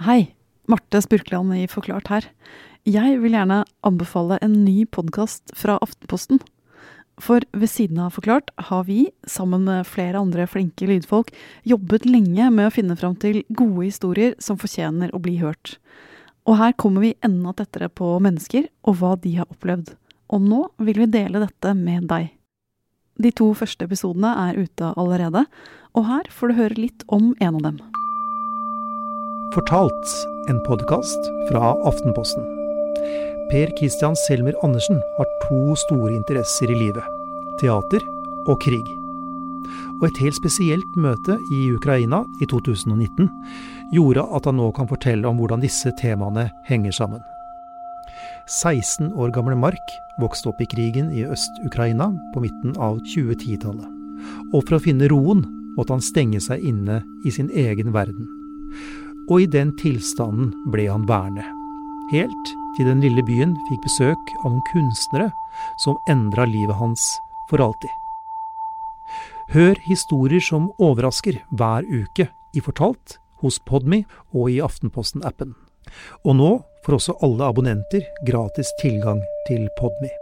Hei, Marte Spurkland i Forklart her. Jeg vil gjerne anbefale en ny podkast fra Aftenposten. For ved siden av Forklart har vi, sammen med flere andre flinke lydfolk, jobbet lenge med å finne fram til gode historier som fortjener å bli hørt. Og her kommer vi enda tettere på mennesker og hva de har opplevd. Og nå vil vi dele dette med deg. De to første episodene er ute allerede, og her får du høre litt om en av dem. Fortalt, en podkast fra Aftenposten. Per Christian Selmer Andersen har to store interesser i livet. Teater og krig. Og et helt spesielt møte i Ukraina i 2019 gjorde at han nå kan fortelle om hvordan disse temaene henger sammen. 16 år gamle Mark vokste opp i krigen i Øst-Ukraina på midten av 2010-tallet. Og for å finne roen måtte han stenge seg inne i sin egen verden og i den tilstanden ble han værende. Helt til den lille byen fikk besøk av noen kunstnere som endra livet hans for alltid. Hør historier som overrasker hver uke i Fortalt, hos Podme og i Aftenposten-appen. Og nå får også alle abonnenter gratis tilgang til Podme.